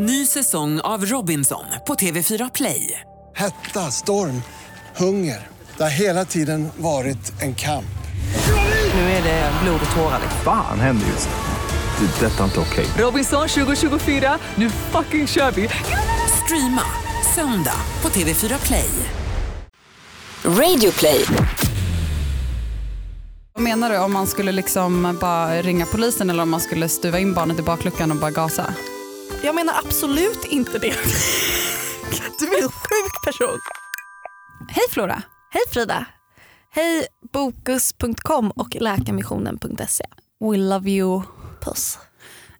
Ny säsong av Robinson på TV4 Play. Hetta, storm, hunger. Det har hela tiden varit en kamp. Nu är det blod och tårar. Fan händer just nu. Det. är Detta är inte okej. Robinson 2024, nu fucking kör vi! Streama söndag på TV4 Play. Radio play. Vad menar du om man skulle liksom bara ringa polisen eller om man skulle stuva in barnet i bakluckan och bara gasa? Jag menar absolut inte det. Du är en sjuk person. Hej Flora! Hej Frida. Hej bokus.com och läkarmissionen.se. We love you. Puss.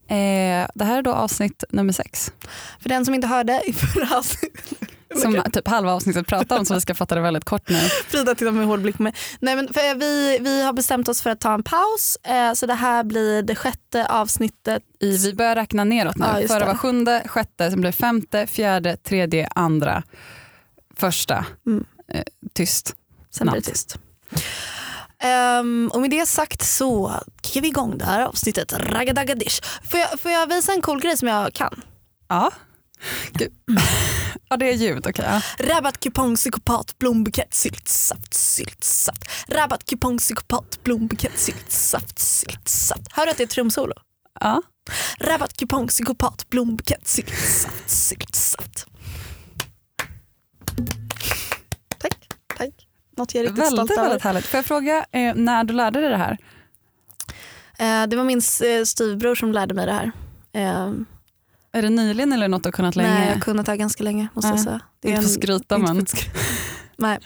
Eh, det här är då avsnitt nummer sex. För den som inte hörde i förra avsnittet. Som typ halva avsnittet pratar om så vi ska fatta det väldigt kort nu. Frida tittar med hård blick på mig. Nej, men för vi, vi har bestämt oss för att ta en paus eh, så det här blir det sjätte avsnittet. I, vi börjar räkna neråt nu. Ja, Förra var sjunde, sjätte, sen blev femte, fjärde, tredje, andra, första. Mm. Eh, tyst. Sen blir det tyst. Ehm, och med det sagt så kickar vi igång det här avsnittet. Raggadagadish. Får jag, får jag visa en cool grej som jag kan? Ja. Gud. ja det är ljud, okej. ja. Rabattkupong psykopat blombukett syltsaft syltsaft. Rabattkupong psykopat blombukett syltsaft syltsaft. Hör du att det är trumsolo? Ja. Rabattkupong psykopat blombukett syltsaft syltsaft. Tack, tack. Något jag är riktigt Väldigt, stolt över. väldigt härligt. Får jag fråga eh, när du lärde dig det här? Eh, det var min eh, styvbror som lärde mig det här. Är det nyligen eller något du har kunnat länge? nej, jag har kunnat det här ganska länge måste jag Ja, säga. Det inte för att skryta, inte men- Nej.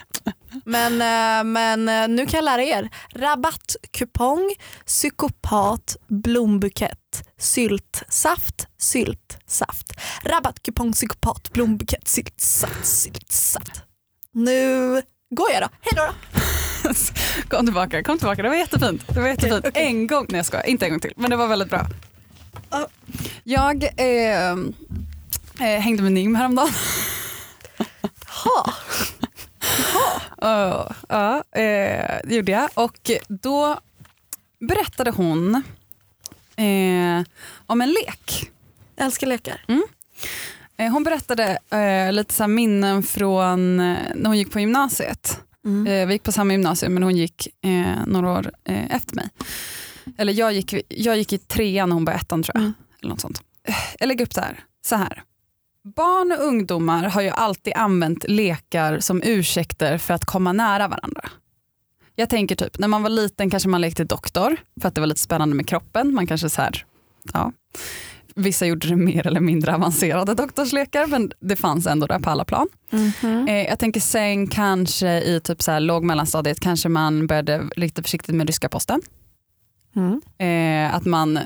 Men, eh, men eh, nu kan jag lära er. Rabattkupong, psykopat, blombukett, syltsaft, syltsaft. Rabattkupong, psykopat, blombukett, syltsaft, syltsaft. Nu går jag då. Hej då. då. Kom tillbaka, kom tillbaka. Det var jättefint. Det var jättefint. okej. En gång, nej jag skojar, inte en gång till. Men det var väldigt bra. Ja. Jag eh, eh, hängde med Nim häromdagen. Ha. Uh, ja, eh, det gjorde jag. Och då berättade hon eh, om en lek. Jag älskar lekar. Eh, hon berättade lite så minnen från när hon gick på gymnasiet. Mm. Vi gick på samma gymnasium men hon gick några år efter mig. Eller jag gick, jag gick i trean och hon var ettan tror jag. Mm. Eller något sånt. Jag lägger upp det här. Så här. Barn och ungdomar har ju alltid använt lekar som ursäkter för att komma nära varandra. Jag tänker typ, när man var liten kanske man lekte doktor för att det var lite spännande med kroppen. Man kanske så här, ja. Vissa gjorde det mer eller mindre avancerade doktorslekar men det fanns ändå där på alla plan. Mhm. Eh, jag tänker sen kanske i typ så här låg mellanstadiet kanske man började lite försiktigt med ryska posten. Mm. Eh, att man,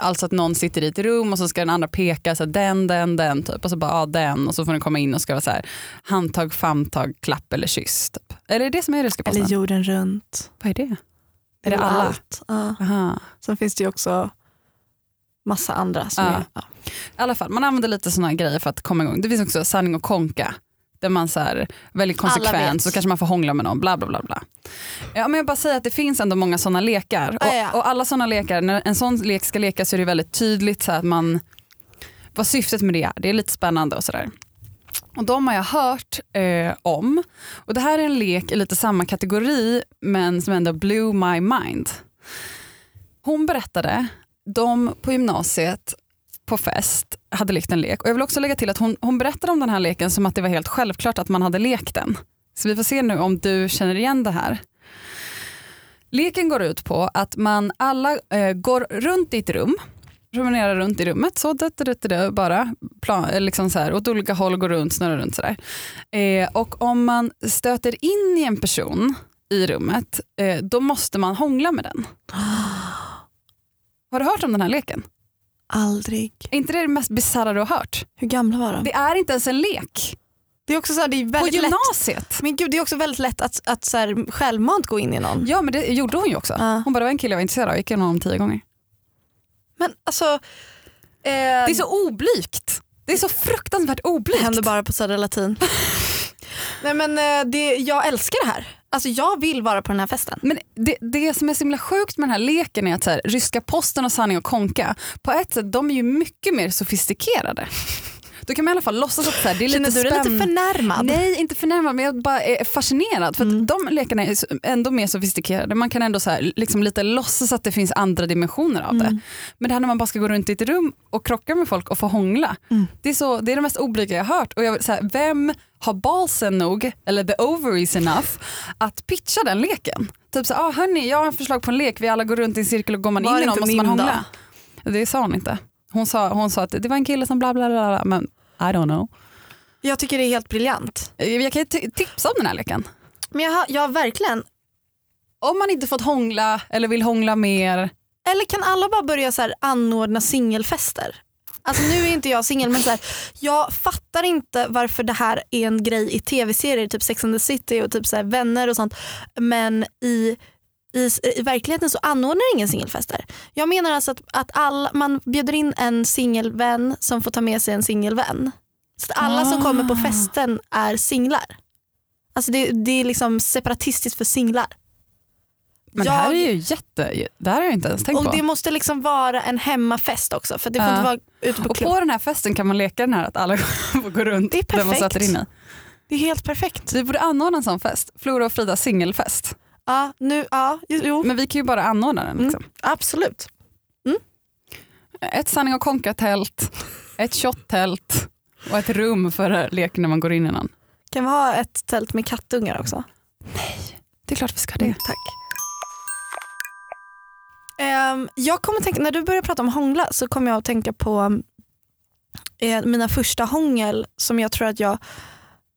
alltså att någon sitter i ett rum och så ska den andra peka så här, den, den, den typ och så bara ja, den och så får den komma in och ska vara så här handtag, famntag, klapp eller kyss. Typ. Eller är det som är ryska posten? Eller jorden runt. Vad är det? Är det alla? Allt. Ja. Aha. Sen finns det ju också massa andra som Ja. är... Ja. I alla fall, man använder lite sådana grejer för att komma igång. Det finns också sanning och konka. Där man så här, väldigt konsekvent så kanske man får hångla med någon. Bla bla bla. bla. Ja, men jag bara säger att det finns ändå många sådana lekar. Och, Ja, ja. och alla sådana lekar, när en sån lek ska lekas så är det väldigt tydligt så att man, vad syftet med det är. Det är lite spännande och sådär. Och de har jag hört eh, om. Och det här är en lek i lite samma kategori men som ändå blew my mind. Hon berättade, de på gymnasiet på fest hade lekt en lek. Och jag vill också lägga till att hon, hon berättade om den här leken som att det var helt självklart att man hade lekt den. Så vi får se nu om du känner igen det här. Leken går ut på att man alla eh, går runt i ett rum, promenerar runt i rummet så det, det, det, det, bara plan, eh, liksom så här, åt olika håll, går runt, snurrar runt sådär. Eh, och om man stöter in i en person i rummet, eh, då måste man hångla med den. Har du hört om den här leken? Aldrig. Är inte det det mest bisarra du har hört? Hur gamla var de? Det är inte ens en lek. Det är också så här, det är På väldigt lätt. gymnasiet. Men gud, det är också väldigt lätt att, att så här, självmant gå in i någon. Ja men det gjorde hon ju också. Ja. Hon bara, det var en kille jag var intresserad av, jag gick igenom honom tio gånger. Men alltså, eh, Det är så oblygt. Det är så fruktansvärt det oblygt. händer bara på Södra Latin. Nej men eh, det, jag älskar det här. Alltså jag vill vara på den här festen. Men det, det som är så himla sjukt med den här leken är att så här, ryska posten och sanning och konka, på ett sätt de är ju mycket mer sofistikerade. Då kan man i alla fall låtsas att så här, det är Känner lite du dig lite förnärmad? Nej, inte förnärmad men jag bara är fascinerad för Mm. de lekarna är ändå mer sofistikerade. Man kan ändå så här, liksom lite låtsas att det finns andra dimensioner av det. Mm. Men det här när man bara ska gå runt i ett rum och krocka med folk och få hångla. Mm. Det, är så, det är det mest oblyga jag har hört. Och jag, så här, vem har balsen nog, eller the ovaries enough, att pitcha den leken? Typ så ah, hörni, jag har en förslag på en lek, vi alla går runt i en cirkel och går man Var in i någon måste man hångla. Det sa hon inte. Hon sa, hon sa att det var en kille som bla bla bla, men I don't know. Jag tycker det är helt briljant. Jag kan tipsa om den här leken. Men jag har, jag har verkligen, Om man inte fått hångla eller vill hångla mer. eller kan alla bara börja så här anordna singelfester? Alltså nu är inte jag singel men så här, jag fattar inte varför det här är en grej i tv-serier, typ Sex and the City och typ så här vänner och sånt. Men i, i, i verkligheten så anordnar ingen singelfester. Jag menar alltså att, att alla, man bjuder in en singelvän som får ta med sig en singelvän. Så alla som kommer på Ah. festen är singlar. Alltså det, det är liksom separatistiskt för singlar. Men Jag- det här är ju jätte, det här har jag inte ens tänkt Och på. det måste liksom vara en hemmafest också för det får Ja. inte vara ute på och klubb. på den här festen kan man leka den här att alla får gå runt Det är där man perfekt. sätter in i. Det är helt perfekt. Vi borde anordna en sån fest, Flora och Fridas singelfest. Ja, nu, ja, jo, Men vi kan ju bara anordna den. Liksom. absolut. Ett sanning och konka-tält, ett shot-tält och ett rum för leken när man går in i någon. Kan vi ha ett tält med kattungar också? Det är klart vi ska ha det. Tack. Ehm, jag kommer tänka, när du börjar prata om hångla så kommer jag att tänka på eh, mina första hångel som jag tror att jag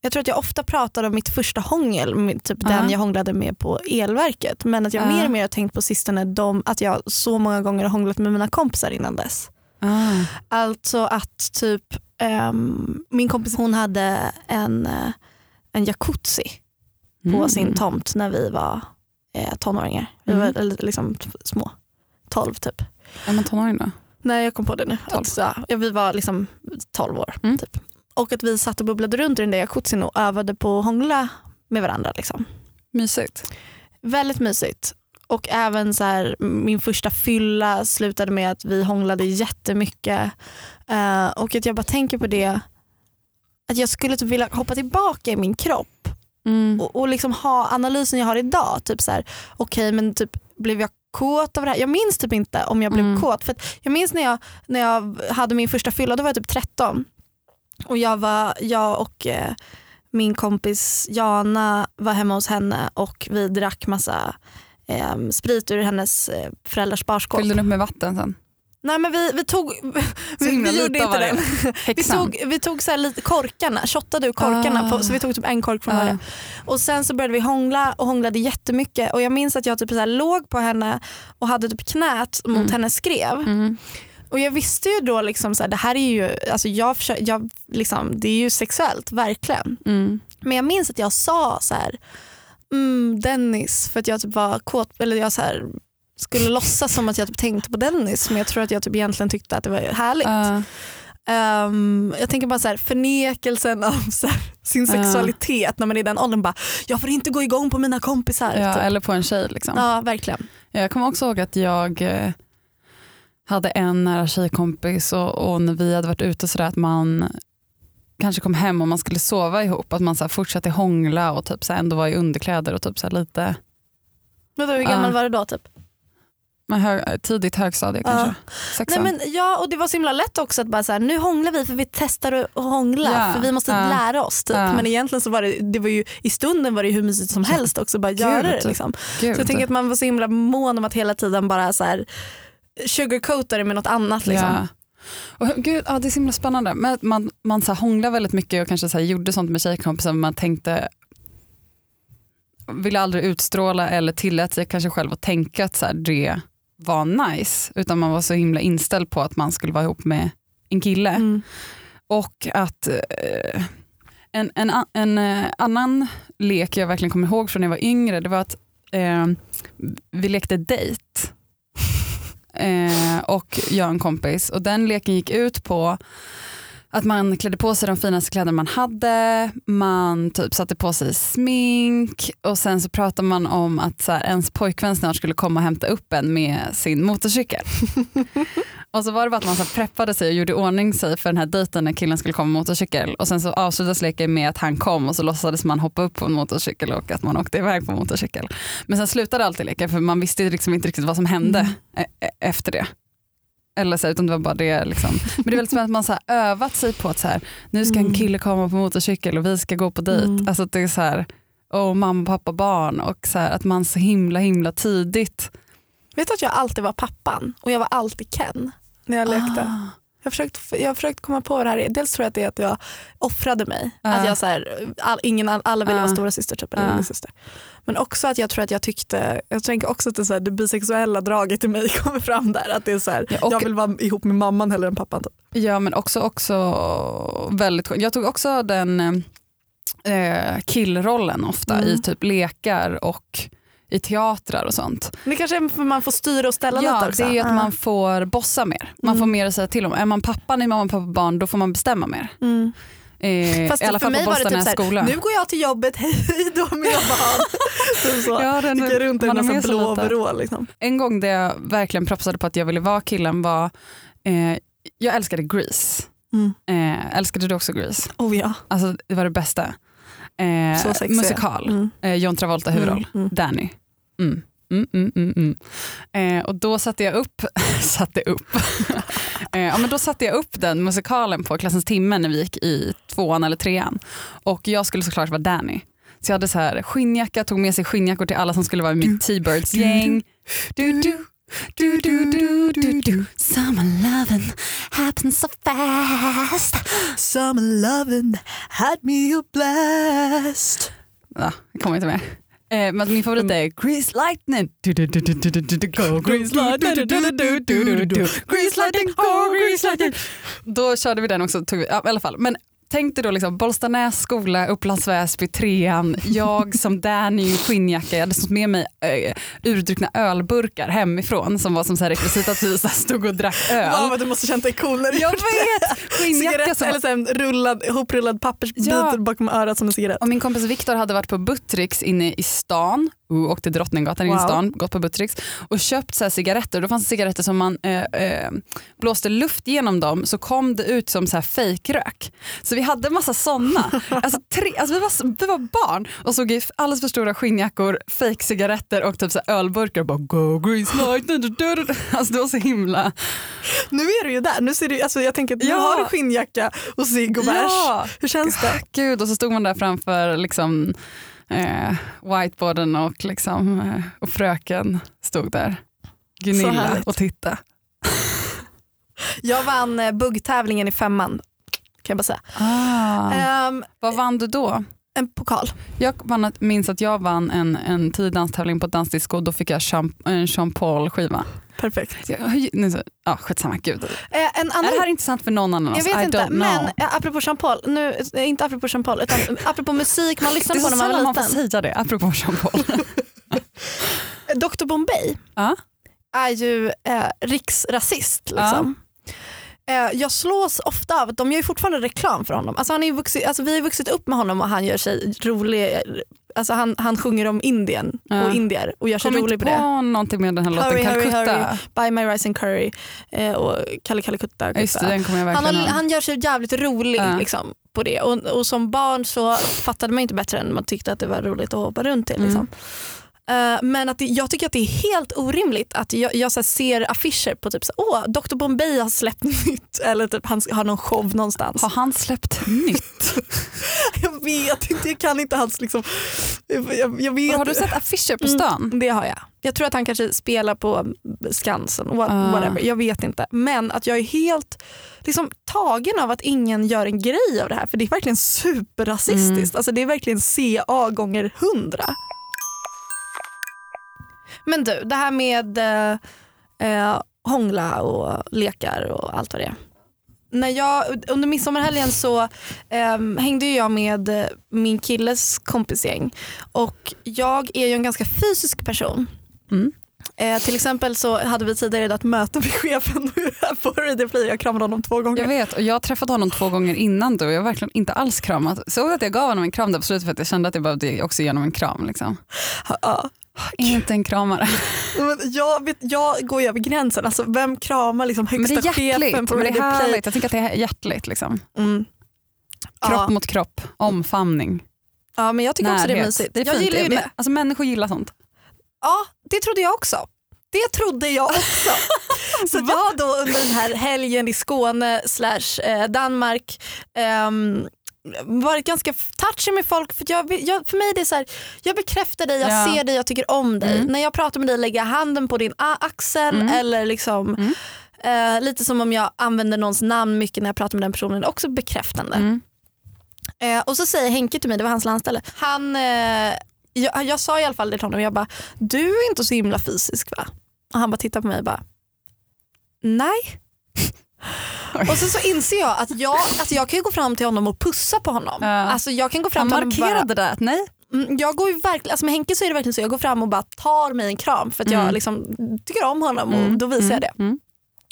jag tror att jag ofta pratar om mitt första hångel, typ Ja. den jag hånglade med på elverket. Men att jag Ja. mer och mer har tänkt på sistone de, att jag så många gånger har hånglat med mina kompisar innan dess. Ah. Alltså att typ ehm, min kompis hon hade en, eh, en jacuzzi på Mm. sin tomt när vi var eh, tonåringar. Vi Mm. var eller, liksom små. 12 typ. Är man tonåring då? Nej jag kom på det nu. 12. Att, ja, ja, vi var liksom 12 år. Mm. Typ. Och att vi satt och bubblade runt i den där jacuzzin och övade på att hångla med varandra. Liksom. Mysigt. Väldigt mysigt. Och även så här, min första fylla slutade med att vi hånglade jättemycket. Eh, och att jag bara tänker på det, att jag skulle typ vilja hoppa tillbaka i min kropp Mm. och, och liksom ha analysen jag har idag. Typ så här, okej men typ blev jag kåt av det här? Jag minns typ inte om jag blev Mm. kåt. För jag minns när jag, när jag hade min första fylla, då var jag typ 13. Och jag, var, jag och eh, min kompis Jana var hemma hos henne och vi drack massa eh, sprit ur hennes eh, föräldrars barskåp. Fyllde den upp med vatten sen? Nej men vi, vi tog, vi, vi gjorde inte den. Vi tog, vi tog så här lite korkarna, shottade ur korkarna, Ah. på, så vi tog typ en kork från Ah. varje. Och sen så började vi hångla och hånglade jättemycket och jag minns att jag typ så här låg på henne och hade typ knät mot Mm. hennes skrev. Mm. Och jag visste ju då liksom så här, det här är ju, alltså jag, försö- jag liksom, det är ju sexuellt, verkligen. Mm. Men jag minns att jag sa så här, mm, Dennis, för att jag typ var kåt, eller jag så här, skulle låtsas som att jag typ tänkte på Dennis men jag tror att jag typ egentligen tyckte att det var härligt. Ah. Ehm, jag tänker bara så här, förnekelsen av så här, sin sexualitet när man är i den åldern bara, jag får inte gå igång på mina kompisar. ja, typ. eller på en tjej. Liksom. ja verkligen. Jag kommer också ihåg att jag eh, hade en nära tjejkompis och, och när vi hade varit ute sådär att man kanske kom hem och man skulle sova ihop, att man så fortsatte hångla och typ så ändå var i underkläder och typ så lite Vadå, hur gammal Ja. var du då typ? Men hög, tidigt högstadie Ja. kanske. Nej, Sexan. men, ja, och det var så himla lätt också att bara så här, nu hånglar vi för vi testar att hångla Ja, för vi måste ja, lära oss. Typ. Men egentligen så var det, det var ju, i stunden var det hur mysigt som helst också bara göra det. Gud. Liksom. Gud. Så jag tänker att man var så himla mån om att hela tiden bara så här, sugarcoata det med något annat. Liksom. Och, gud, ja, det är så himla spännande. Men man man så här, hånglade väldigt mycket och kanske så här, gjorde sånt med tjejkompisar men man tänkte ville aldrig utstråla eller tillät sig kanske själv att tänka att så här, det var nice. Utan man var så himla inställd på att man skulle vara ihop med en kille. Mm. Och att eh, en, en, en eh, annan lek jag verkligen kommer ihåg från när jag var yngre det var att eh, vi lekte dejt. Eh, och jag och en kompis och den leken gick ut på att man klädde på sig de finaste kläderna man hade, man typ satte på sig smink och sen så pratade man om att så här, ens pojkvän snart skulle komma och hämta upp en med sin motorcykel. och så var det bara att man så här preppade sig och gjorde ordning sig för den här dejten när killen skulle komma med motorcykel och sen så avslutades leken med att han kom och så låtsades man hoppa upp på en motorcykel och att man åkte iväg på motorcykel. Men sen slutade alltid leken för man visste liksom inte riktigt vad som hände e- e- efter det. Eller så, utan det var bara det. Liksom. Men det är väldigt som att man så här, övat sig på att så här, nu ska en kille komma på motorcykel och vi ska gå på dejt. Mm. Alltså att det är så här, oh, mamma, pappa, barn och så här, att man så himla himla tidigt. Vet du att jag alltid var pappan och jag var alltid Ken när jag lekte. Ah. Jag har försökt, jag har försökt komma på det här är. Dels tror jag att det är att jag offrade mig. Ja. Att jag så här, all, ingen, alla ville Ja. vara stora syster typ, eller Ja. lillasyster. Men också att jag tror att jag tyckte, jag tänker också att det, så här, det bisexuella draget i mig kommer fram där. Att det är så här, Ja, och- jag vill vara ihop med mamman hellre än pappan. Typ. Ja men också, också väldigt. Jag tog också den eh, killrollen ofta Mm. i typ lekar och i teatrar och sånt. Men det kanske är för man får styra och ställa Ja, lite också. det är att Ja. man får bossa mer. Man får Mm. mer att säga till om. Är man pappan i mamma, pappa, barn då får man bestämma mer. Mm. Eh, Fast I alla för fall på Boston typ är såhär, skola. nu går jag till jobbet, hej då mina barn. typ så. Ja, den- Gick runt i en massa blå overall. Liksom. En gång där jag verkligen propsade på att jag ville vara killen var, eh, jag älskade Grease. Mm. Eh, älskade du också Grease? Oh ja. Alltså det var det bästa. Eh, musikal, Mm. eh, John Travolta huvudroll, Mm, mm. Danny. Mm. Mm, mm, mm, mm. Eh, och då satte jag upp, satte upp. eh, ja, men då satte jag upp den musikalen på klassens timme när vi gick i tvåan eller trean. Och jag skulle såklart vara Danny. Så jag hade så här skinnjacka, tog med sig skinnjackor till alla som skulle vara i mitt T-Birds gäng. Du, du, du, du, du, du, du. Summer lovin' happens so fast. Summer lovin' had me a blast. Ja, jag kommer inte med. Eh, men min favorit är Grease Lightning. Go Grease Lightning. Grease Lightning, go Grease Lightning. Då körde vi den också. Tog vi, ja, i alla fall. Men tänk dig då liksom Bollstanäs skola, Upplands Väsby, trean. Jag som Danny i skinnjacka. Jag hade stått med mig eh, urdruckna ölburkar hemifrån som var som så här rekvisit att vi stod och drack öl. Wow, vad du måste känt dig cool när du Jag vet! Skinnjacka som eller så här rullad, ihoprullad pappersbit Ja. bakom örat som en cigarett. Och min kompis Viktor hade varit på Buttricks inne i stan, uh, åkte Drottninggatan in i Wow. stan, gått på Buttricks och köpt så cigaretter. Då fanns det cigaretter som man eh, eh, blåste luft genom dem så kom det ut som så här fejkrök. Så vi hade massa sådana. Alltså, tre, alltså vi, var, vi var barn och såg i alldeles för stora skinnjackor, fejkcigaretter och typ så här ölburkar och bara go du, du. Alltså det var så himla... Nu är du ju där. Nu ser du, alltså jag tänker att nu Ja. har du skinnjacka och cigg och bärs. Ja. Hur känns det? Gud, och så stod man där framför liksom, eh, whiteboarden och, liksom, eh, och fröken stod där. Gunilla och titta. Jag vann eh, buggtävlingen i femman kan jag bara säga. Ah. Ehm, Vad vann du då? en pokal. Jag vann, minns att jag vann en, en tidig danstävling på ett dansdisco och då fick jag Jean, en Jean Paul skiva. Perfekt. Nu så, ja, skitsamma, gud. Eh, en annan Är det här intressant för någon annan? Jag vet I inte, men eh, apropå Jean Paul, nu, eh, inte apropå Jean Paul utan apropå musik man det lyssnade är på så när man var man får liten. säga det, apropå Jean Paul. Eh, Dr Bombay Ja. är ju eh, riksrasist. Liksom. Eh, jag slås ofta av att de gör fortfarande reklam för honom. Alltså han är vuxit, alltså vi har vuxit upp med honom och han gör sig rolig. Alltså han, han sjunger om Indien Ja. och indier och gör sig Kom rolig inte på det. på någonting med den här låten Calcutta. Buy my rice and curry eh, och Kalle Kalle Kutta. Ja, Just det, Kutta. den kommer jag Han, har, han gör sig jävligt rolig Ja. liksom, på det. Och, och som barn så fattade man inte bättre än man tyckte att det var roligt att hoppa runt till. Liksom. Eh, men att det, jag tycker att det är helt orimligt att jag, jag här ser affischer på typ så, åh, Dr Bombay har släppt nytt eller typ han har någon show någonstans. Har han släppt nytt? Jag vet inte, jag kan inte hans liksom, jag, jag vet Har du sett affischer på stan? Mm, det har jag. Jag tror att han kanske spelar på Skansen, Ah. whatever. jag vet inte. Men att jag är helt liksom, tagen av att ingen gör en grej av det här för det är verkligen superrasistiskt. Mm. Alltså, det är verkligen CA gånger hundra. Men du, det här med eh, eh, hångla och lekar och allt vad det är. När jag, under midsommarhelgen så eh, hängde jag med min killes kompisgäng och jag är ju en ganska fysisk person. Mm. Eh, till exempel så hade vi tidigare idag ett möte med chefen på Radio Play. Jag kramade honom två gånger. Jag vet och jag har träffat honom två gånger innan du och jag har verkligen inte alls kramat. Såg att jag gav honom en kram där på slutet för att jag kände att jag behövde också ge honom en kram. Liksom. Ja. Inte en kramare. Men jag, vet, jag går ju över gränsen. Alltså, vem kramar liksom Men det högsta är chefen på Men det är härligt. Jag tycker att det är hjärtligt. Liksom. Mm. Kropp Ja. mot kropp, omfamning, ja men jag tycker också det är närhet. mysigt. Det är jag fint. gillar Det-. Alltså, människor gillar sånt. Ja det trodde jag också. Det trodde jag också. Så jag har då under den här helgen i Skåne slash eh, Danmark ehm, varit ganska touchy med folk. För, jag, jag, för mig är det så här, jag bekräftar dig, jag Ja. ser dig, jag tycker om dig. Mm. När jag pratar med dig lägger jag handen på din axel Mm. eller liksom Mm. eh, lite som om jag använder någons namn mycket när jag pratar med den personen. Också bekräftande. Mm. Eh, och så säger Henke till mig, det var hans landställe, han, eh, jag, jag sa i alla fall det till honom, jag bara, du är inte så himla fysisk va? Och han bara tittar på mig och bara, nej. och så, så inser jag att jag, alltså jag kan gå fram till honom och pussa på honom. Ja. Alltså jag kan gå fram Han och bara, markerade det nej. Mm, jag går ju verkligen, alltså med Henke så är det verkligen så jag går fram och bara tar mig en kram för att jag Mm. liksom tycker om honom och Mm, då visar jag det. Mm.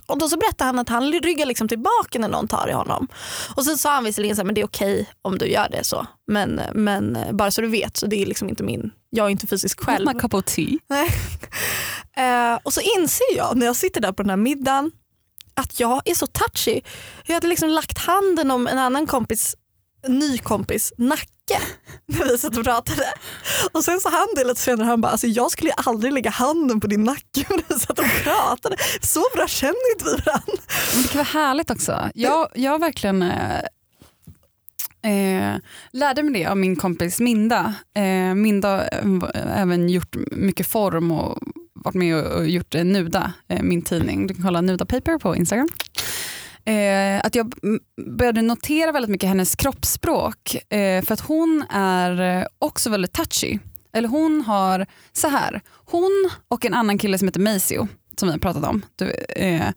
Och då så berättar han att han ryggar liksom tillbaka när någon tar i honom. Och sen sa han visserligen så här, men det är okej om du gör det så. Men, men bara så du vet så det är liksom inte min, jag är inte fysisk själv. My cup of tea. Eh, och så inser jag när jag sitter där på den här middagen att jag är så touchy. Jag hade liksom lagt handen om en annan kompis, ny kompis nacke när vi satt och pratade. Och sen så han det lite senare han bara, alltså jag skulle ju aldrig lägga handen på din nacke när vi satt och pratade. Så bra känner inte vi varandra. Men det kan vara härligt också. Jag, jag har verkligen eh, eh, lärde mig det av min kompis Minda. Eh, Minda har även gjort mycket form och varit med och, gjort eh, Nuda, eh, min tidning. Du kan kolla Nuda Paper på Instagram. Eh, att jag började notera väldigt mycket hennes kroppsspråk eh, för att hon är eh, också väldigt touchy. Eller hon har, så här, hon och en annan kille som heter Maceo som vi har pratat om. Du, eh,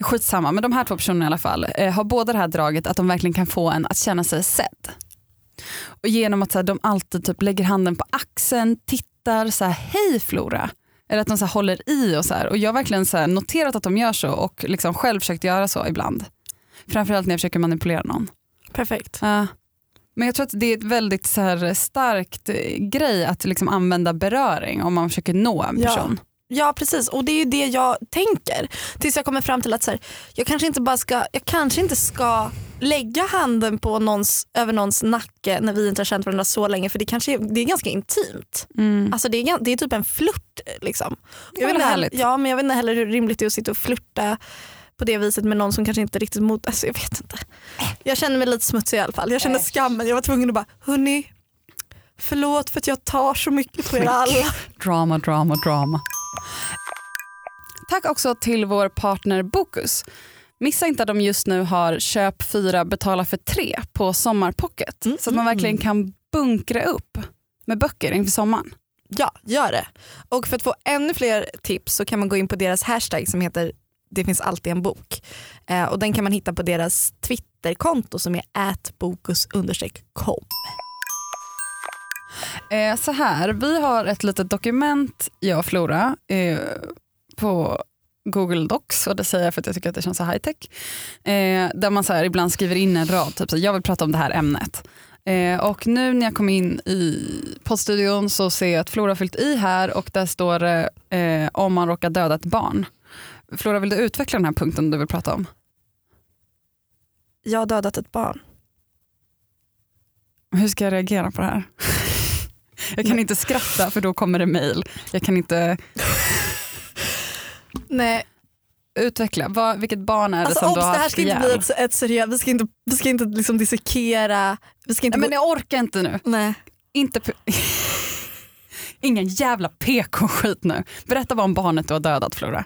skitsamma, men de här två personerna i alla fall eh, har båda det här draget att de verkligen kan få en att känna sig sedd. Och genom att så här, de alltid typ lägger handen på axeln, tittar så här, hej Flora. Eller att de så håller i och så här. Och jag har verkligen så noterat att de gör så och liksom själv försökt göra så ibland. Framförallt när jag försöker manipulera någon. Perfekt. Ja. Men jag tror att det är ett väldigt så här, starkt eh, grej att liksom använda beröring om man försöker nå en Ja. person. Ja precis och det är ju det jag tänker. Tills jag kommer fram till att så här, jag, kanske inte bara ska, jag kanske inte ska lägga handen på någons, över någons nacke när vi inte har känt varandra så länge för det, kanske är, det är ganska intimt. Mm. Alltså det, är, det är typ en flört. Liksom. Jag vet, heller, ja, men jag vet inte heller hur rimligt det är att sitta och flirta på det viset med någon som kanske inte riktigt mot... Alltså jag vet inte. Jag känner mig lite smutsig i alla fall. Jag känner skammen. Jag var tvungen att bara, hörni, förlåt för att jag tar så mycket på er alla. Drama, drama, drama. Tack också till vår partner Bokus. Missa inte att de just nu har köp fyra betala för tre på Sommarpocket. Så att man verkligen kan bunkra upp med böcker inför sommaren. Ja, gör det. Och för att få ännu fler tips så kan man gå in på deras hashtag som heter det finns alltid en bok. Eh, och den kan man hitta på deras Twitterkonto som är atbokus_com. Eh, så här, vi har ett litet dokument, jag och Flora, eh, på Google Docs och det säger jag för att jag tycker att det känns så high tech. Eh, där man så här, ibland skriver in en rad, typ så jag vill prata om det här ämnet. Eh, och nu när jag kom in i poddstudion så ser jag att Flora har fyllt i här och där står det eh, om man råkar döda ett barn. Flora, vill du utveckla den här punkten du vill prata om? Jag har dödat ett barn. Hur ska jag reagera på det här? Jag kan inte skratta för då kommer det mail. Jag kan inte Nej, utveckla. Vad, vilket barn är det alltså, som obs, du har det här haft ska inte bli ihjäl? ett, ett seriöst, vi ska inte, vi ska inte liksom dissekera. Vi ska inte Nej, men jag orkar inte nu. nej. Inte Ingen jävla PK-skit nu. Berätta bara om barnet du har dödat Flora.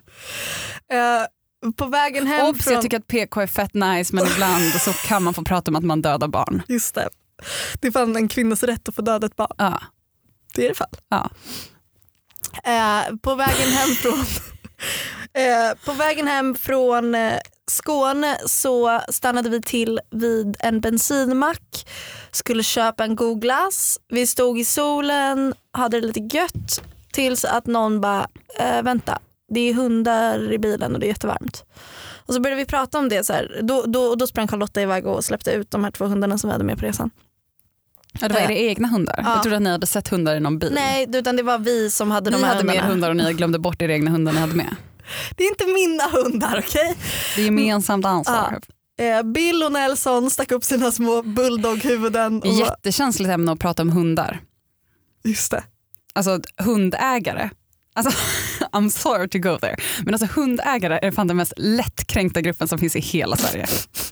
Eh, på vägen hem Obs, från... jag tycker att PK är fett nice men ibland så kan man få prata om att man dödar barn. Just det. Det är fan en kvinnas rätt att få döda ett barn. Ja. Det är det fall. Ja. Eh, på vägen hem från, Eh, på vägen hem från eh, Skåne så stannade vi till vid en bensinmack, skulle köpa en god glass. Vi stod i solen, hade det lite gött tills att någon bara, äh, vänta, det är hundar i bilen och det är jättevarmt. Och så började vi prata om det, så här. Då, då, då sprang Carlotta iväg och släppte ut de här två hundarna som vi hade med på resan. Ja, det var era egna hundar? Ja. Jag trodde att ni hade sett hundar i någon bil. Nej, utan det var vi som hade ni de här hade med er hundarna. hundar och ni glömde bort era egna hundar ni hade med. Det är inte mina hundar, okej? Det är gemensamt ansvar. Eh, Bill och Nelson stack upp sina små bulldog-huvuden. Och jättekänsligt ämne att prata om hundar. just det. Alltså hundägare. Alltså, I'm sorry to go there. Men alltså hundägare är fan den mest lättkränkta gruppen som finns i hela Sverige.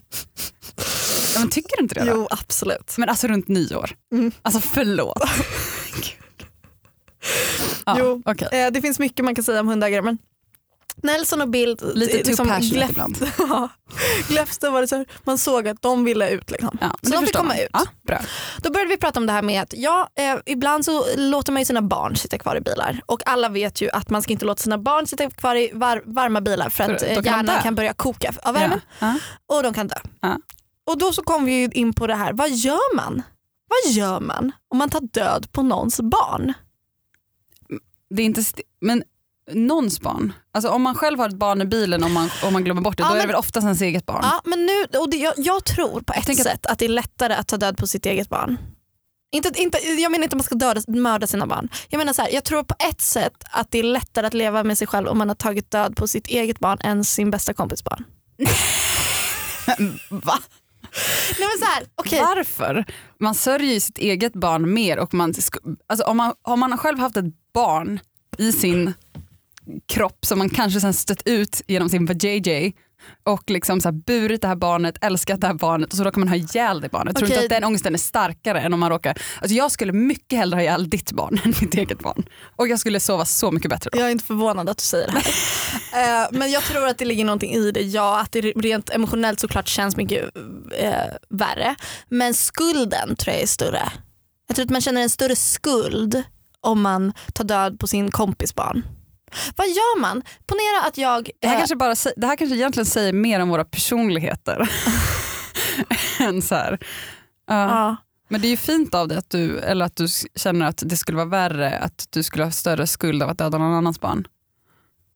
Ja, men tycker du inte det? Då? Jo, absolut. Men alltså runt nyår. Mm. Alltså förlåt. ja, Jo. okej. Eh, det finns mycket man kan säga om hundägare men Nelson och Bill Lite too passionate gläpp- ibland. Gläfste var det så här, man såg att de ville ut. Liksom. Ja, Så de fick komma man. ut. Ja, bra. Då började vi prata om det här med att ja, eh, ibland så låter man ju sina barn sitta kvar i bilar och alla vet ju att man ska inte låta sina barn sitta kvar i var- varma bilar för att För då eh, hjärnan kan börja koka av värmen. Ja. och de kan dö. Och då så kom vi in på det här, vad gör man? Vad gör man om man tar död på någons barn? Det är inte men någons barn. Alltså om man själv har ett barn i bilen och man, om man glömmer bort det, Ja, då är det men- väl oftast ens eget barn. Ja, men nu, och det, jag, jag tror på ett tänker att- sätt att det är lättare att ta död på sitt eget barn. Inte, inte, jag menar inte att man ska döda, mörda sina barn. Jag menar så här, jag tror på ett sätt att det är lättare att leva med sig själv om man har tagit död på sitt eget barn än sin bästa kompis barn. Va? Nej men så här, okay. Varför? Man sörjer ju sitt eget barn mer. Och man, alltså om, man, om man har själv haft ett barn i sin kropp som man kanske sen stött ut genom sin vajayjay och liksom så här burit det här barnet, älskat det här barnet och så råkar man ha ihjäl det barnet. Tror du inte att den ångesten är starkare än om man råkar... Alltså jag skulle mycket hellre ha ihjäl ditt barn än mitt eget barn. Och jag skulle sova så mycket bättre då. Jag är inte förvånad att du säger det här. Eh, men jag tror att det ligger någonting i det. Ja, att det rent emotionellt såklart känns mycket eh, värre. Men skulden tror jag är större. Jag tror att man känner en större skuld om man tar död på sin kompis barn. Vad gör man? Ponera att jag... Det här, eh, kanske bara, det här kanske egentligen säger mer om våra personligheter. än så här. Ja. ja. Men det är ju fint av dig att du, eller att du känner att det skulle vara värre, att du skulle ha större skuld av att döda någon annans barn.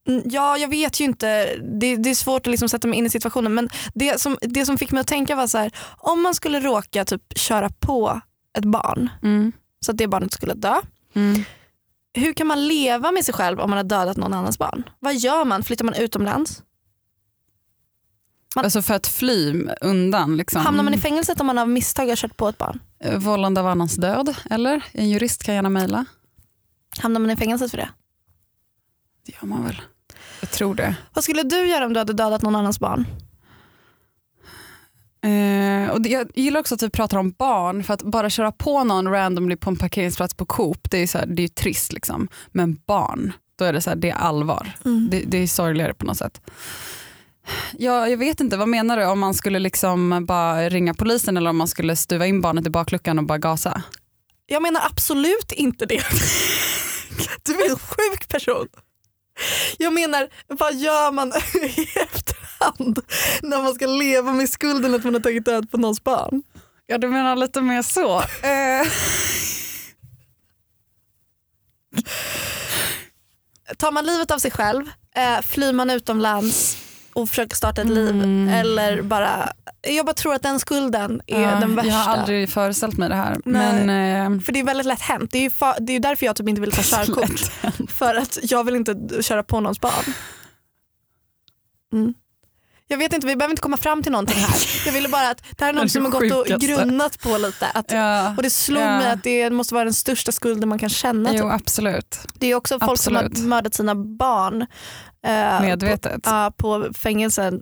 Mm, Ja, jag vet ju inte. Det, det är svårt att liksom sätta mig in i situationen. Men det som, det som fick mig att tänka var så här, om man skulle råka typ köra på ett barn så att det barnet skulle dö. Hur kan man leva med sig själv om man har dödat någon annans barn? Vad gör man? Flyttar man utomlands? Man- Alltså för att fly undan. Liksom. Hamnar man i fängelset om man av misstag har kört på ett barn? Eh, Vållande av annans död, eller? En jurist kan gärna mejla. Hamnar man i fängelset för det? Det gör man väl. Jag tror det. Vad skulle du göra om du hade dödat någon annans barn? Eh, och det, jag gillar också att vi pratar om barn, för att bara köra på någon randomly på en parkeringsplats på Coop, det är, så här, det är ju trist. Liksom. Men barn, då är det, så här, det är allvar. Det, det är sorgligare på något sätt. Ja, jag vet inte, vad menar du? Om man skulle liksom bara ringa polisen eller om man skulle stuva in barnet i bakluckan och bara gasa? Jag menar absolut inte det. Du är en sjuk person. Jag menar, vad gör man i efterhand när man ska leva med skulden att man har tagit död på någons barn? Ja, du menar lite mer så. Eh, Tar man livet av sig själv, eh, flyr man utomlands och försöker starta ett liv eller bara, jag bara tror att den skulden är ja, den värsta. Jag har aldrig föreställt mig det här. Nej. Men, eh, För det är väldigt lätt hänt. Det är ju det är därför jag typ inte vill ta körkort. För att jag vill inte köra på någons barn. Mm. Jag vet inte, vi behöver inte komma fram till någonting här. Jag ville bara att det här är något Det som har gått och grunnat på lite. Att, ja, och det slog Ja. mig att det måste vara den största skulden man kan känna. jo, Typ. absolut. Det är också folk som absolut. har mördat sina barn eh, Medvetet. På, ja, på fängelsen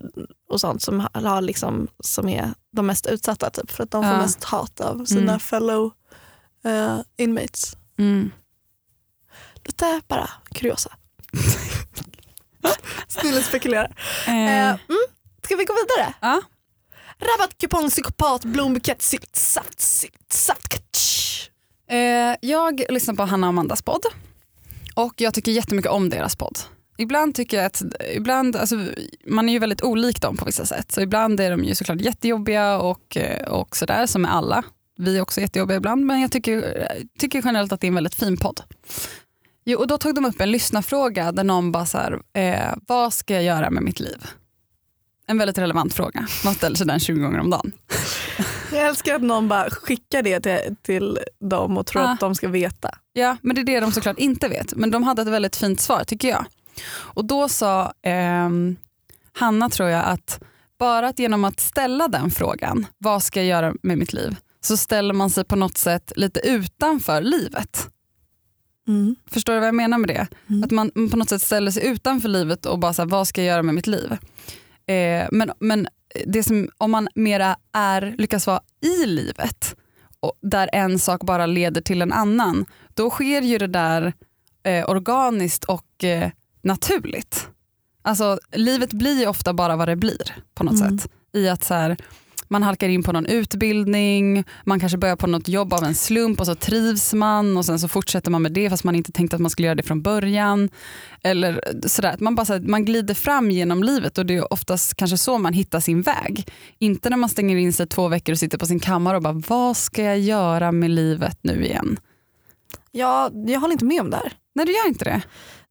och sånt som, har- liksom, som är de mest utsatta typ, för att de får Ja. mest hat av sina Mm. fellow eh, inmates. Mm. Lite bara kuriosa. Snillen spekulerar. Eh, Eh, mm. Ska vi gå vidare? ja. Rabattkupong, psykopat, blombukett, sylt, saft, sylt, saft. katsch. Eh, jag lyssnar på Hanna och Amandas podd och jag tycker jättemycket om deras podd. Ibland tycker jag att ibland, alltså, man är ju väldigt olik dem på vissa sätt. Så ibland är de ju såklart jättejobbiga och, eh, och sådär som är alla. Vi är också jättejobbiga ibland men jag tycker, tycker generellt att det är en väldigt fin podd. Jo, och då tog de upp en lyssnarfråga där någon bara så här, eh, vad ska jag göra med mitt liv? En väldigt relevant fråga. Man ställer sig den 20 gånger om dagen. Jag älskar att någon bara skickar det till, till dem och tror Ah. att de ska veta. Ja, men det är det de såklart inte vet. Men de hade ett väldigt fint svar tycker jag. Och då sa ehm, Hanna tror jag att bara att genom att ställa den frågan, vad ska jag göra med mitt liv? Så ställer man sig på något sätt lite utanför livet. Mm. Förstår du vad jag menar med det? Mm. Att man på något sätt ställer sig utanför livet och bara så här, vad ska jag göra med mitt liv? Eh, men, men det som, om man mera är, lyckas vara i livet, och där en sak bara leder till en annan, då sker ju det där eh, organiskt och eh, naturligt. Alltså livet blir ju ofta bara vad det blir på något Mm. sätt. I att så här, man halkar in på någon utbildning, man kanske börjar på något jobb av en slump och så trivs man och sen så fortsätter man med det fast man inte tänkte att man skulle göra det från början. Eller sådär, att man, bara, här, man glider fram genom livet och det är oftast kanske så man hittar sin väg. Inte när man stänger in sig två veckor och sitter på sin kammare och bara vad ska jag göra med livet nu igen? Ja, jag håller inte med om det här. Nej du gör inte det.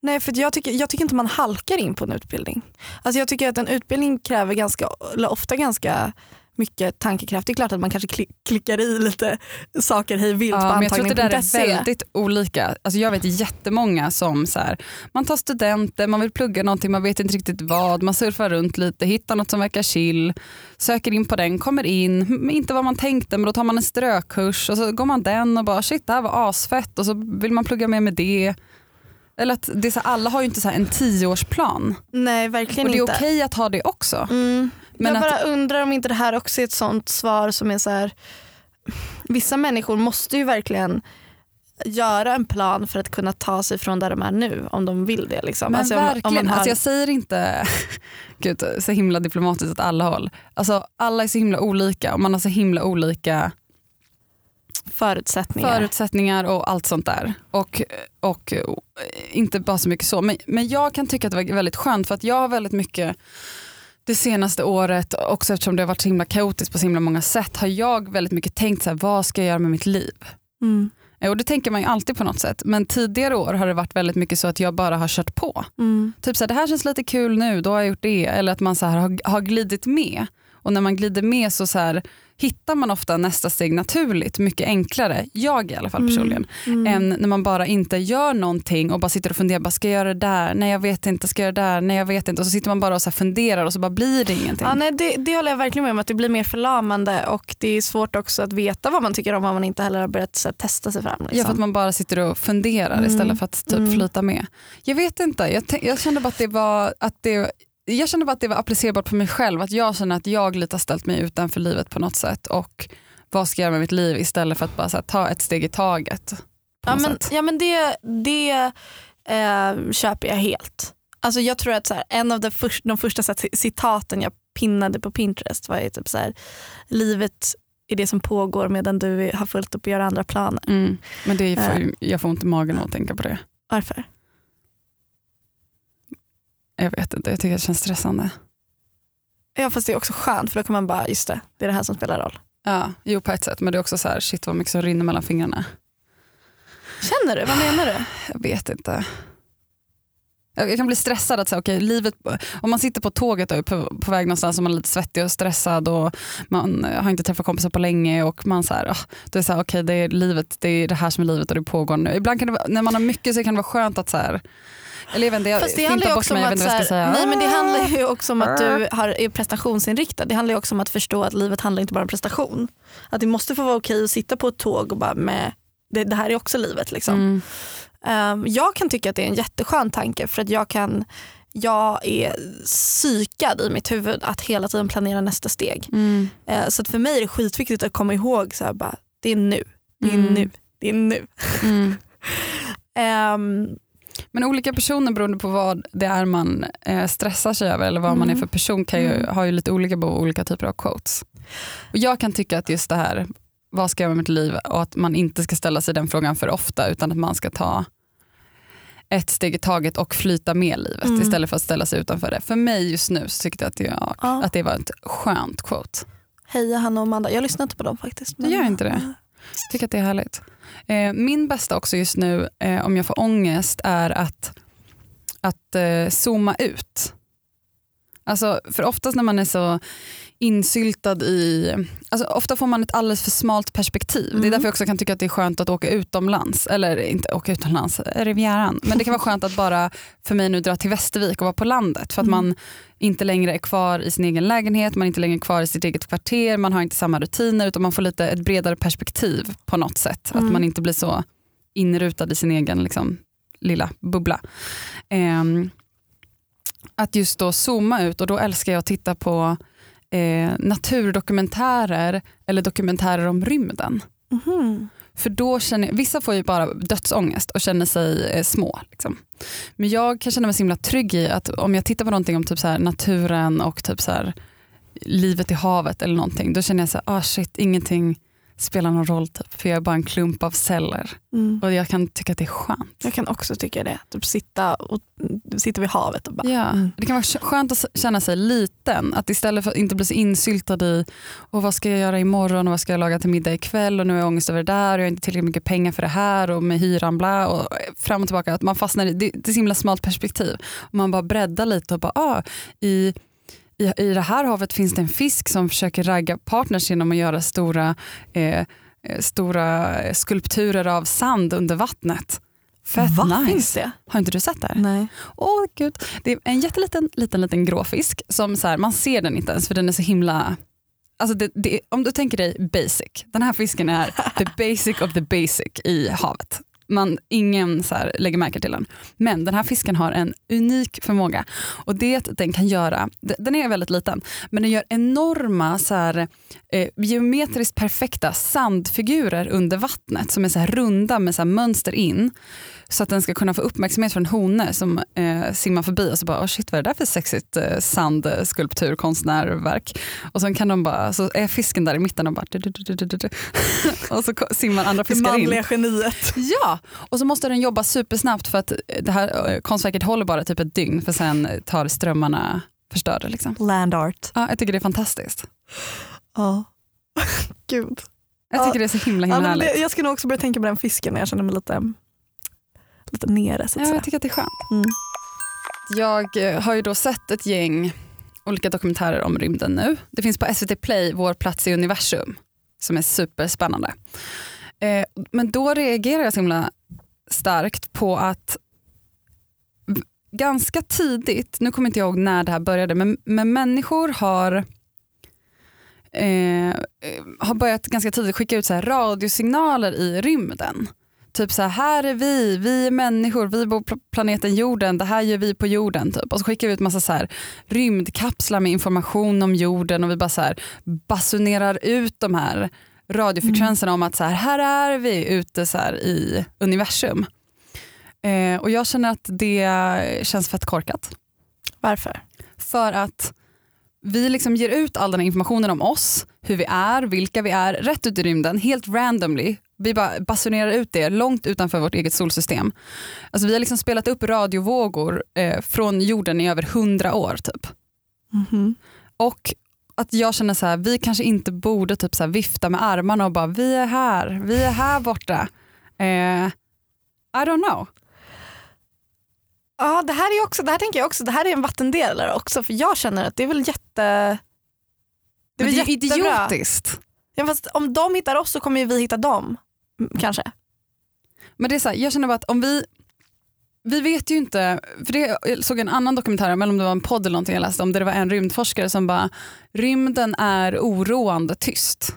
Nej, för jag, tycker, jag tycker inte man halkar in på en utbildning. Alltså jag tycker att en utbildning kräver ganska, ofta ganska mycket tankekraft. Det är klart att man kanske kli- klickar i lite saker hej vilt på Ja, men jag tror att det där är antagning.se. väldigt olika. Alltså jag vet jättemånga som så här, man tar studenter, man vill plugga någonting, man vet inte riktigt vad, man surfar runt lite, hittar något som verkar chill, söker in på den, kommer in, inte vad man tänkte men då tar man en strökurs och så går man den och bara shit det här var asfett och så vill man plugga mer med det. Eller att det så här, alla har ju inte så en tioårsplan Nej, verkligen och det är inte. okej att ha det också. Mm. Men jag att- bara undrar om inte det här också är ett sånt svar som är så här. Vissa människor måste ju verkligen göra en plan för att kunna ta sig från där de är nu om de vill det. Liksom. Men Alltså, om- verkligen, om man har, alltså jag säger inte gud, så himla diplomatiskt åt alla håll. Alltså, alla är så himla olika och man har så himla olika förutsättningar. förutsättningar och allt sånt där. Och, och eh, inte bara så mycket så. Men, men jag kan tycka att det var väldigt skönt för att jag har väldigt mycket det senaste året, också eftersom det har varit så himla kaotiskt på så himla många sätt, har jag väldigt mycket tänkt så här, vad ska jag göra med mitt liv? mm. Eh, Och det tänker man ju alltid på något sätt. Men tidigare år har det varit väldigt mycket så att jag bara har kört på. Mm. Typ så här, det här känns lite kul nu, då har jag gjort det. Eller att man så här har, har glidit med. Och när man glider med så, så här, hittar man ofta nästa steg naturligt, mycket enklare. Jag i alla fall personligen. Mm. Än när man bara inte gör någonting och bara sitter och funderar, bara, ska jag göra det där? Nej jag vet inte, ska jag göra det där? Nej jag vet inte. Och så sitter man bara och så funderar och så bara blir det ingenting. Ja, nej, det, det håller jag verkligen med om, att det blir mer förlamande och det är svårt också att veta vad man tycker om om man inte heller har börjat här, testa sig fram. Ja, Liksom. för att man bara sitter och funderar Mm. istället för att typ Mm. flyta med. Jag vet inte, jag, jag kände bara att det var att det jag kände bara att det var applicerbart på mig själv, att jag känner att jag lite har ställt mig utanför livet på något sätt och vad ska jag göra med mitt liv istället för att bara här, ta ett steg i taget. Ja men, sätt. ja, men det, det eh, köper jag helt. Alltså jag tror att så här, en av de, först, de första här, citaten jag pinnade på Pinterest var ju typ så här, livet är det som pågår medan du har fullt upp att göra andra planer. Mm. Men det får, ju- jag får ont i magen av att tänka på det. Varför? Jag vet inte, jag tycker det känns stressande. Ja fast det är också skönt för då kan man bara, just det, det är det här som spelar roll. Ja, jo på ett sätt, men det är också så här, shit vad mycket som rinner mellan fingrarna. Känner du? Vad menar du? Jag vet inte. Jag kan bli stressad att säga, okay, livet, om man sitter på tåget och är på, på väg någonstans och man är lite svettig och stressad och man har inte träffat kompisar på länge och man så här, ah, det är så här, okay, det är livet, det är det här som är livet och det pågår nu. Ibland kan det när man har mycket så kan det vara skönt att så här, eller jag vet inte, jag Fast det handlar också mig, om att, här, säga. nej, men det handlar ju också om att du har, är prestationsinriktad. Det handlar ju också om att förstå att livet handlar inte bara om prestation. Att det måste få vara okej att sitta på ett tåg och bara med, det, det här är också livet. Liksom. Mm. Um, jag kan tycka att det är en jätteskön tanke för att jag kan jag är psykad i mitt huvud att hela tiden planera nästa steg. Mm. Eh, så att för mig är det skitviktigt att komma ihåg så här, bara, det är nu, det är Mm. nu, det är nu. Mm. Ehm, Men olika personer beroende på vad det är man eh, stressar sig över eller vad man är Mm. för person kan ju, Mm. har ju lite olika behov olika typer av quotes. Och jag kan tycka att just det här, vad ska jag med mitt liv och att man inte ska ställa sig den frågan för ofta utan att man ska ta ett steg i taget och flyta med livet Mm. istället för att ställa sig utanför det. För mig just nu så tyckte jag att, jag, Ja. att det var ett skönt quote. Heja Hanna och Amanda. Jag lyssnar inte på dem faktiskt. Du gör inte det? tycker att det är härligt. Eh, min bästa också just nu, eh, om jag får ångest, är att, att eh, zooma ut. Alltså, för oftast när man är så insyltad i... Alltså ofta får man ett alldeles för smalt perspektiv. Det är därför jag också kan tycka att det är skönt att åka utomlands. Eller inte åka utomlands, Rivieran. Men det kan vara skönt att bara för mig nu dra till Västervik och vara på landet. För att man inte längre är kvar i sin egen lägenhet, man är inte längre kvar i sitt eget kvarter, man har inte samma rutiner utan man får lite ett bredare perspektiv på något sätt. Att man inte blir så inrutad i sin egen liksom, lilla bubbla. Ehm, att just då zooma ut och då älskar jag att titta på eh, naturdokumentärer eller dokumentärer om rymden. Mhm. För då känner jag, vissa får ju bara dödsångest och känner sig eh, små. Liksom. Men jag kan känna mig så himla trygg i att om jag tittar på någonting om typ så här, naturen och typ så här, livet i havet eller någonting, då känner jag så här, ah shit, ingenting spelar någon roll typ, för jag är bara en klump av celler. Mm. Och jag kan tycka att det är skönt. Jag kan också tycka det. Typ sitta, och, sitta vid havet och bara... Ja, Mm. Det kan vara skönt att känna sig liten. Att istället för att inte bli så insyltad i och vad ska jag göra imorgon och vad ska jag laga till middag ikväll och nu har jag ångest över det där och jag har inte tillräckligt mycket pengar för det här och med hyran bla och fram och tillbaka. Att man fastnar i det, det är så himla smalt perspektiv. Och man bara breddar lite och bara ah, i i, I det här havet finns det en fisk som försöker ragga partners genom att göra stora, eh, eh, stora skulpturer av sand under vattnet. Fett Va? nice. Finns det? Har inte du sett det? Nej. Åh gud. Det är en jätteliten liten, liten gråfisk som så här, man ser den inte ens för den är så himla Alltså det, det, om du tänker dig basic, den här fisken är the basic of the basic i havet. Man, ingen så här lägger märke till den. Men den här fisken har en unik förmåga och det är att den kan göra, den är väldigt liten, men den gör enorma så här, eh, geometriskt perfekta sandfigurer under vattnet som är så här runda med så här mönster in så att den ska kunna få uppmärksamhet från honor som eh, simmar förbi och så bara oh shit vad är det där för sexigt eh, sandskulpturkonstnärverk. Och sen kan de bara, så är fisken där i mitten och bara du, du, du, och så simmar andra Det fiskar in. manliga geniet. Ja, och så måste den jobba supersnabbt för att det här eh, konstverket håller bara typ ett dygn för sen tar strömmarna förstör det. Liksom. Land art. Ja, jag tycker det är fantastiskt. Ja. Gud. Jag Ja. tycker det är så himla Ja, himla det, härligt. jag ska nog också börja tänka på den fisken när jag känner mig lite, lite nere. Så att Ja, jag tycker att det är skönt. Mm. Jag eh, har ju då sett ett gäng olika dokumentärer om rymden nu. Det finns på SVT Play, Vår plats i universum, som är superspännande. Eh, men då reagerar jag så himla starkt på att ganska tidigt, nu kommer inte jag ihåg när det här började, men, men människor har eh, eh, har börjat ganska tidigt skicka ut så här radiosignaler i rymden. Typ så här, här är vi, vi är människor, vi bor på planeten jorden, det här gör vi på jorden. Typ. Och så skickar vi ut massa så här rymdkapslar med information om jorden och vi bara så här basunerar ut de här radiofrekvenserna om att så här, här är vi ute så här i universum. Eh, och jag känner att det känns fett korkat. Varför? För att vi liksom ger ut all den här informationen om oss, hur vi är, vilka vi är, rätt ut i rymden, helt randomly. Vi bara basunerar ut det långt utanför vårt eget solsystem. Alltså vi har liksom spelat upp radiovågor eh, från jorden i över hundra år. typ. Mhm. Och att jag känner så här, vi kanske inte borde typ så vifta med armarna och bara vi är här, vi är här borta. Eh, I don't know. Ja, det här, är också, det här tänker jag också, det här är en vattendelare också för jag känner att det är väl jätte... Det är, Men det är jättebra. idiotiskt. Ja, fast om de hittar oss så kommer vi hitta dem. Mm, Kanske. Men det är så här, jag känner bara att om vi vi vet ju inte, för det, jag såg en annan dokumentär, eller om det var en podd eller någonting jag läste om, där det var en rymdforskare som bara, rymden är oroande tyst.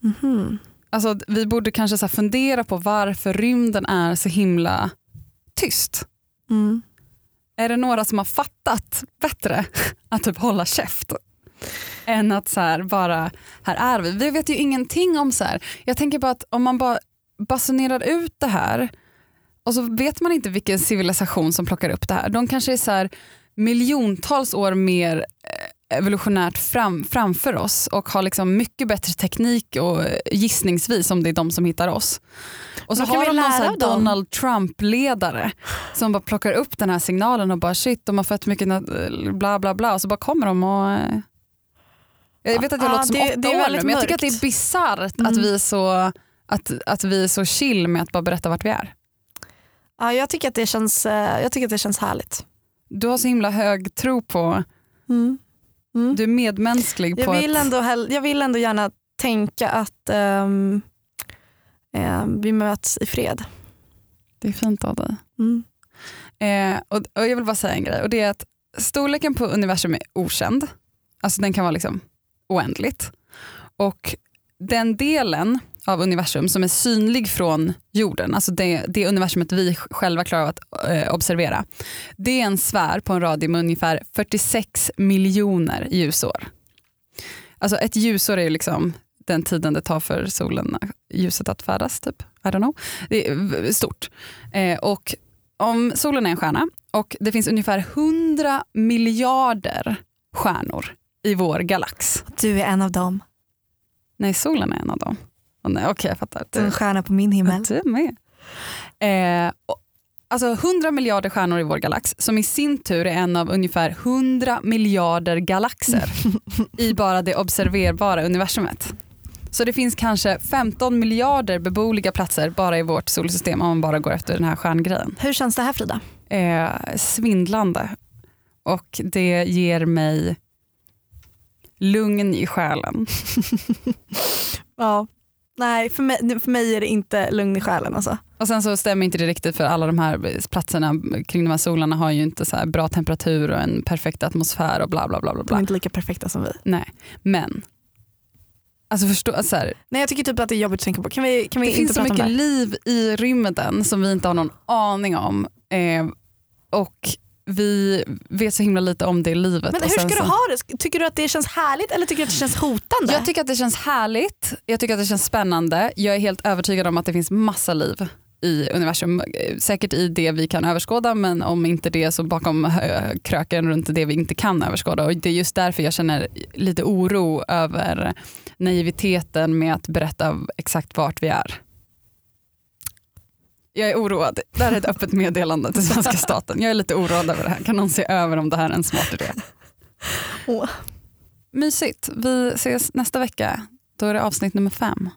Mhm. Alltså att vi borde kanske så fundera på varför rymden är så himla tyst. Mm. Är det några som har fattat bättre att typ hålla käft? Än att så här bara, här är vi. Vi vet ju ingenting om så här. Jag tänker bara att om man bara basunerar ut det här och så vet man inte vilken civilisation som plockar upp det här. De kanske är så här miljontals år mer eh, evolutionärt fram, framför oss och har liksom mycket bättre teknik och gissningsvis om det är de som hittar oss. Och så har de någon? Donald Trump-ledare som bara plockar upp den här signalen och bara shit de har fett mycket bla bla bla och så bara kommer de och eh, Jag vet att jag Ja, låter som det- åtta det år men jag tycker att det är mörkt. Mm. bisarrt att, vi är så, att, att vi är så chill med att bara berätta vart vi är. Ja, jag, tycker att det känns, eh, jag tycker att det känns härligt. Du har så himla hög tro på, Mm. Mm. du är medmänsklig Jag, på vill ett... ändå, jag vill ändå gärna tänka att ehm, ehm, vi möts i fred. Det är fint av dig. Mm. Eh, och, och jag vill bara säga en grej och det är att storleken på universum är okänd. Alltså den kan vara liksom oändligt. Och den delen av universum som är synlig från jorden, alltså det, det universumet vi själva klarar av att eh, observera, det är en sfär på en radie med ungefär 46 miljoner ljusår. Alltså ett ljusår är ju liksom den tiden det tar för solen, ljuset att färdas. Typ. I don't know. Det är stort. Eh, och om solen är en stjärna och det finns ungefär 100 miljarder stjärnor i vår galax. Du är en av dem. Nej, solen är en av dem. Oh, nej, Okej, jag fattar. Du är en stjärna på min himmel. Du med. Eh, och- alltså 100 miljarder stjärnor i vår galax som i sin tur är en av ungefär 100 miljarder galaxer i bara det observerbara universumet. Så det finns kanske 15 miljarder beboeliga platser bara i vårt solsystem om man bara går efter den här stjärngrejen. Hur känns det här Frida? Eh, svindlande och det ger mig lugn i själen. Ja. Nej, för mig, för mig är det inte lugn i själen. Alltså. Och sen så stämmer inte det riktigt för alla de här platserna kring de här solarna har ju inte så bra temperatur och en perfekt atmosfär och bla bla bla. bla, De är inte lika perfekta som vi. Nej, men alltså förstå, så här, Nej, jag tycker typ att det är jobbigt att tänka på. Kan vi, kan vi det finns så mycket liv i rymden som vi inte har någon aning om. Eh, och vi vet så himla lite om det livet. Men hur ska du så- ha det? Tycker du att det känns härligt eller tycker du att det känns hotande? Jag tycker att det känns härligt, jag tycker att det känns spännande. Jag är helt övertygad om att det finns massa liv i universum. Säkert i det vi kan överskåda men om inte det så bakom kröken runt det vi inte kan överskåda. Och det är just därför jag känner lite oro över naiviteten med att berätta exakt vart vi är. Jag är oroad. Det här är ett öppet meddelande till svenska staten. Jag är lite oroad över det här. Kan någon se över om det här är en smart idé? Åh. Mysigt. Vi ses nästa vecka. Då är det avsnitt nummer fem.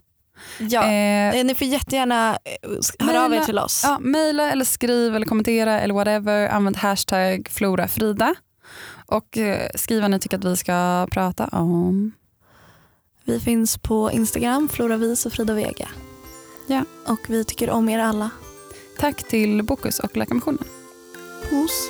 Ja. Eh, Eh, Ni får jättegärna eh, höra av er Maila- till oss. ja, maila eller skriv eller kommentera eller whatever. Använd hashtag florafrida. Och eh, skriv vad ni tycker att vi ska prata om. Vi finns på Instagram, Flora Vis och Frida Vega. Ja. Och vi tycker om er alla. Tack till Bokus och Läkarmissionen. Puss.